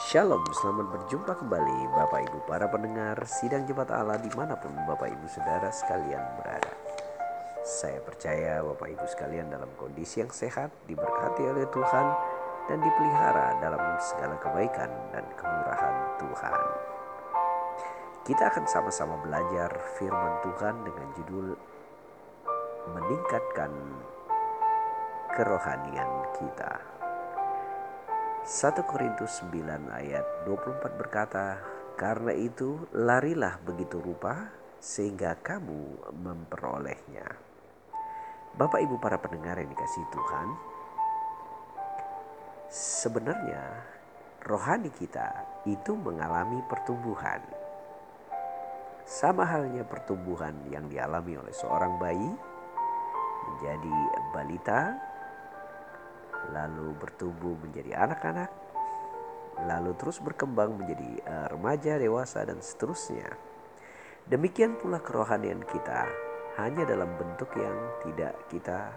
Shalom, selamat berjumpa kembali Bapak Ibu para pendengar Sidang Jemaat Allah di mana pun Bapak Ibu Saudara sekalian berada. Saya percaya Bapak Ibu sekalian dalam kondisi yang sehat Diberkati oleh Tuhan dan dipelihara dalam segala kebaikan dan kemurahan Tuhan. Kita akan sama-sama belajar firman Tuhan dengan judul Meningkatkan kerohanian kita 1 Korintus 9 ayat 24 berkata, Karena itu larilah begitu rupa sehingga kamu memperolehnya. Bapak ibu para pendengar yang dikasih Tuhan, sebenarnya rohani kita itu mengalami pertumbuhan. Sama halnya pertumbuhan yang dialami oleh seorang bayi menjadi balita lalu bertumbuh menjadi anak-anak, lalu terus berkembang menjadi uh, remaja, dewasa, dan seterusnya. Demikian pula kerohanian kita hanya dalam bentuk yang tidak kita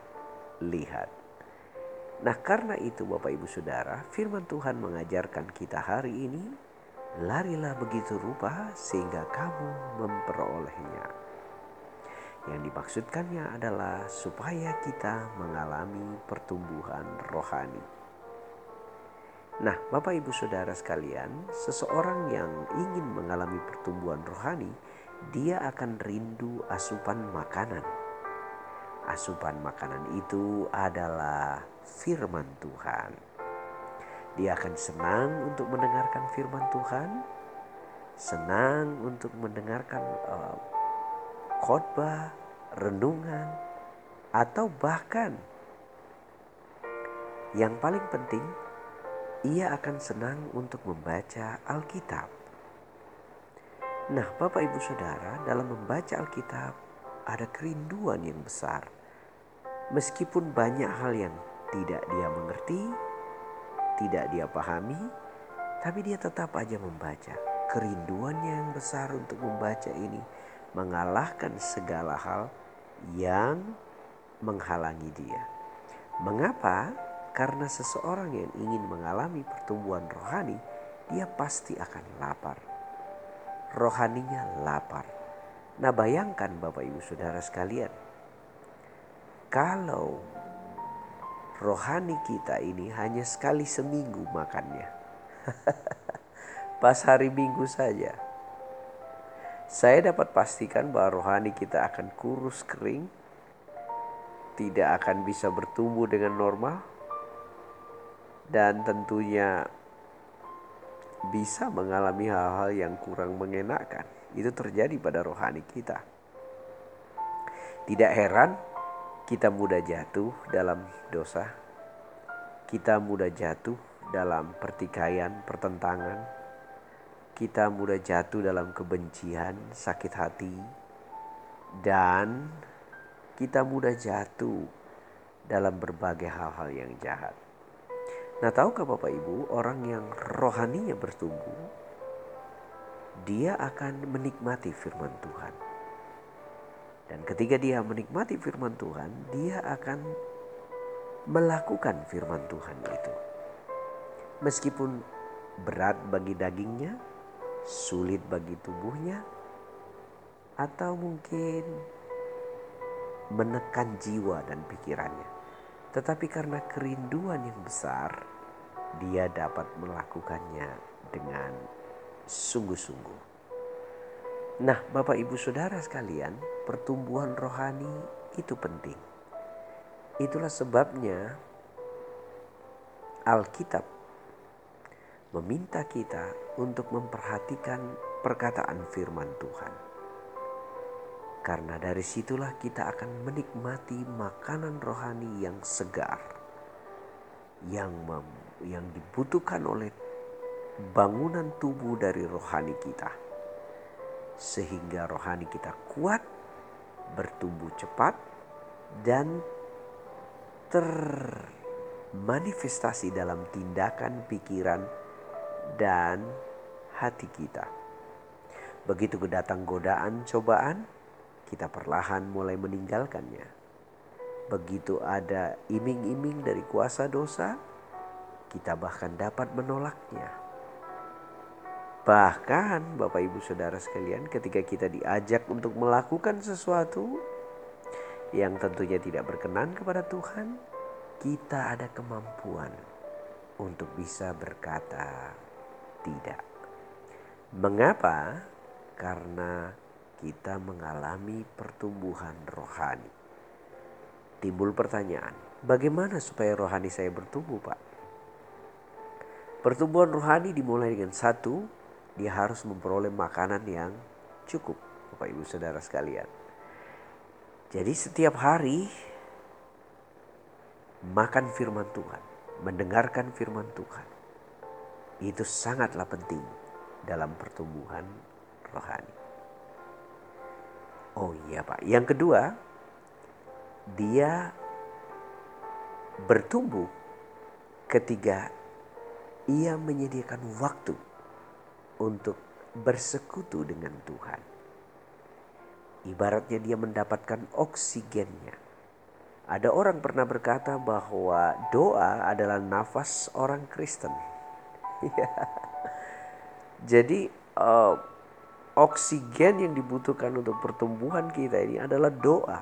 lihat. Nah, karena itu, Bapak Ibu Saudara, Firman Tuhan mengajarkan kita hari ini, larilah begitu rupa sehingga kamu memperolehnya. Yang dimaksudkannya adalah supaya kita mengalami pertumbuhan rohani. Nah, Bapak Ibu Saudara sekalian, seseorang yang ingin mengalami pertumbuhan rohani, dia akan rindu asupan makanan. Asupan makanan itu adalah firman Tuhan. Dia akan senang untuk mendengarkan firman Tuhan, senang untuk mendengarkan uh, khotbah, renungan, atau bahkan yang paling penting, ia akan senang untuk membaca Alkitab. Nah, Bapak Ibu Saudara, dalam membaca Alkitab ada kerinduan yang besar. Meskipun banyak hal yang tidak dia mengerti, tidak dia pahami, tapi dia tetap aja membaca. Kerinduannya yang besar untuk membaca ini mengalahkan segala hal yang menghalangi dia. Mengapa? Karena seseorang yang ingin mengalami pertumbuhan rohani, dia pasti akan lapar. Rohaninya lapar. Nah, bayangkan Bapak Ibu Saudara sekalian, kalau rohani kita ini hanya sekali seminggu makannya. Pas hari Minggu saja saya dapat pastikan bahwa rohani kita akan kurus kering, tidak akan bisa bertumbuh dengan normal, dan tentunya bisa mengalami hal-hal yang kurang mengenakan. Itu terjadi pada rohani kita. Tidak heran kita mudah jatuh dalam dosa. Kita mudah jatuh dalam pertikaian, pertentangan, kita mudah jatuh dalam kebencian, sakit hati, dan kita mudah jatuh dalam berbagai hal-hal yang jahat. Nah, tahukah Bapak Ibu, orang yang rohaninya bertumbuh, dia akan menikmati firman Tuhan. Dan ketika dia menikmati firman Tuhan, dia akan melakukan firman Tuhan itu. Meskipun berat bagi dagingnya, sulit bagi tubuhnya, atau mungkin menekan jiwa dan pikirannya. Tetapi karena kerinduan yang besar, dia dapat melakukannya dengan sungguh-sungguh. Nah, Bapak Ibu Saudara sekalian, pertumbuhan rohani itu penting. Itulah sebabnya Alkitab meminta kita untuk memperhatikan perkataan firman Tuhan. Karena dari situlah kita akan menikmati makanan rohani yang segar, yang mem, yang dibutuhkan oleh bangunan tubuh dari rohani kita. Sehingga rohani kita kuat, bertumbuh cepat, dan termanifestasi dalam tindakan pikiran dan hati kita. Begitu kedatang godaan, cobaan, kita perlahan mulai meninggalkannya. Begitu ada iming-iming dari kuasa dosa, kita bahkan dapat menolaknya. Bahkan Bapak Ibu Saudara sekalian ketika kita diajak untuk melakukan sesuatu yang tentunya tidak berkenan kepada Tuhan, kita ada kemampuan untuk bisa berkata tidak. Mengapa? Karena kita mengalami pertumbuhan rohani. Timbul pertanyaan, bagaimana supaya rohani saya bertumbuh, Pak? Pertumbuhan rohani dimulai dengan satu, dia harus memperoleh makanan yang cukup, Bapak Ibu Saudara sekalian. Jadi setiap hari makan firman Tuhan, mendengarkan firman Tuhan. Itu sangatlah penting dalam pertumbuhan rohani. Oh iya Pak, yang kedua dia bertumbuh ketika ia menyediakan waktu untuk bersekutu dengan Tuhan. Ibaratnya dia mendapatkan oksigennya. Ada orang pernah berkata bahwa doa adalah nafas orang Kristen. Iya. Jadi uh, oksigen yang dibutuhkan untuk pertumbuhan kita ini adalah doa.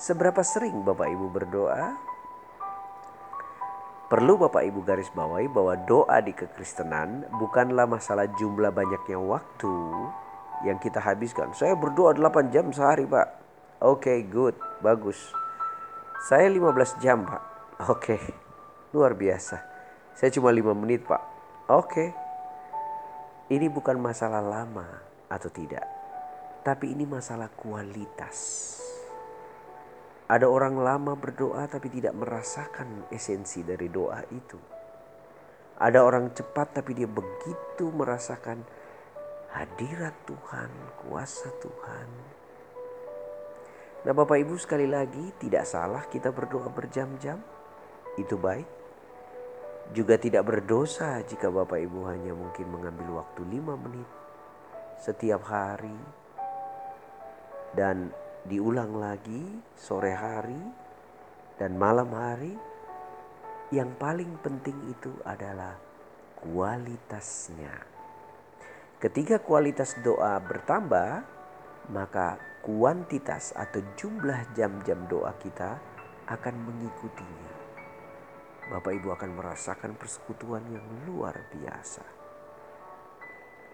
Seberapa sering Bapak Ibu berdoa? Perlu Bapak Ibu garis bawahi bahwa doa di kekristenan bukanlah masalah jumlah banyaknya waktu yang kita habiskan. Saya berdoa 8 jam sehari Pak. Oke okay, good, bagus. Saya 15 jam Pak. Oke, okay. luar biasa. Saya cuma 5 menit Pak. Oke. Ini bukan masalah lama atau tidak. Tapi ini masalah kualitas. Ada orang lama berdoa tapi tidak merasakan esensi dari doa itu. Ada orang cepat tapi dia begitu merasakan hadirat Tuhan, kuasa Tuhan. Nah Bapak Ibu sekali lagi tidak salah kita berdoa berjam-jam. Itu baik. Juga tidak berdosa jika Bapak Ibu hanya mungkin mengambil waktu lima menit setiap hari. Dan diulang lagi sore hari dan malam hari. Yang paling penting itu adalah kualitasnya. Ketika kualitas doa bertambah, maka kuantitas atau jumlah jam-jam doa kita akan mengikutinya. Bapak Ibu akan merasakan persekutuan yang luar biasa.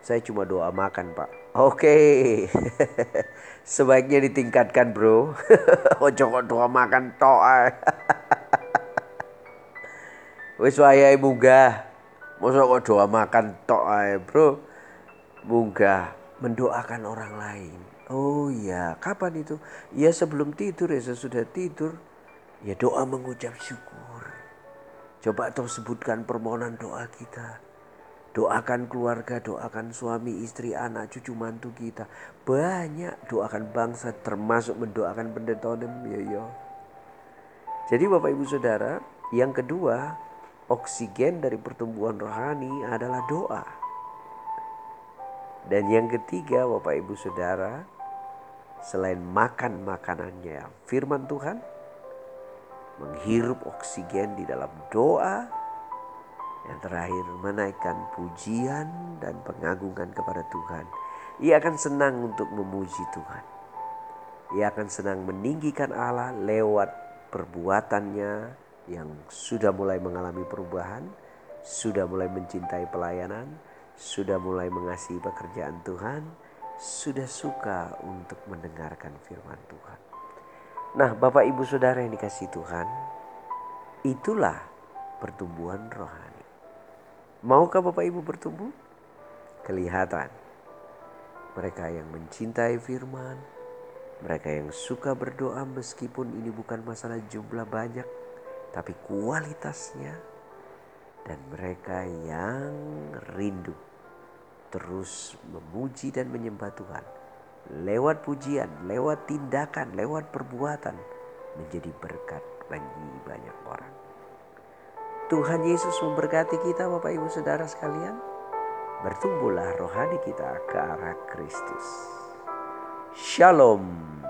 Saya cuma doa makan, Pak. Oke. Sebaiknya ditingkatkan, Bro. Ojo kok doa makan tok Wis wayahe munggah. Masa kok doa makan tok ae, Bro. Munggah mendoakan orang lain. Oh iya, kapan itu? Ya sebelum tidur ya sesudah tidur. Ya doa mengucap syukur. Coba toh sebutkan permohonan doa kita. Doakan keluarga, doakan suami, istri, anak, cucu, mantu kita. Banyak doakan bangsa termasuk mendoakan pendeta ya ya. Jadi Bapak Ibu Saudara, yang kedua, oksigen dari pertumbuhan rohani adalah doa. Dan yang ketiga Bapak Ibu Saudara, selain makan makanannya firman Tuhan, menghirup oksigen di dalam doa, yang terakhir menaikkan pujian dan pengagungan kepada Tuhan. Ia akan senang untuk memuji Tuhan. Ia akan senang meninggikan Allah lewat perbuatannya yang sudah mulai mengalami perubahan, sudah mulai mencintai pelayanan, sudah mulai mengasihi pekerjaan Tuhan, sudah suka untuk mendengarkan firman Tuhan. Nah, Bapak Ibu Saudara yang dikasih Tuhan, itulah pertumbuhan rohani. Maukah Bapak Ibu bertumbuh? Kelihatan. Mereka yang mencintai firman, mereka yang suka berdoa meskipun ini bukan masalah jumlah banyak, tapi kualitasnya. Dan mereka yang rindu terus memuji dan menyembah Tuhan. Lewat pujian, lewat tindakan, lewat perbuatan menjadi berkat bagi banyak orang. Tuhan Yesus memberkati kita Bapak Ibu Saudara sekalian. Bertumbuhlah rohani kita ke arah Kristus. Shalom.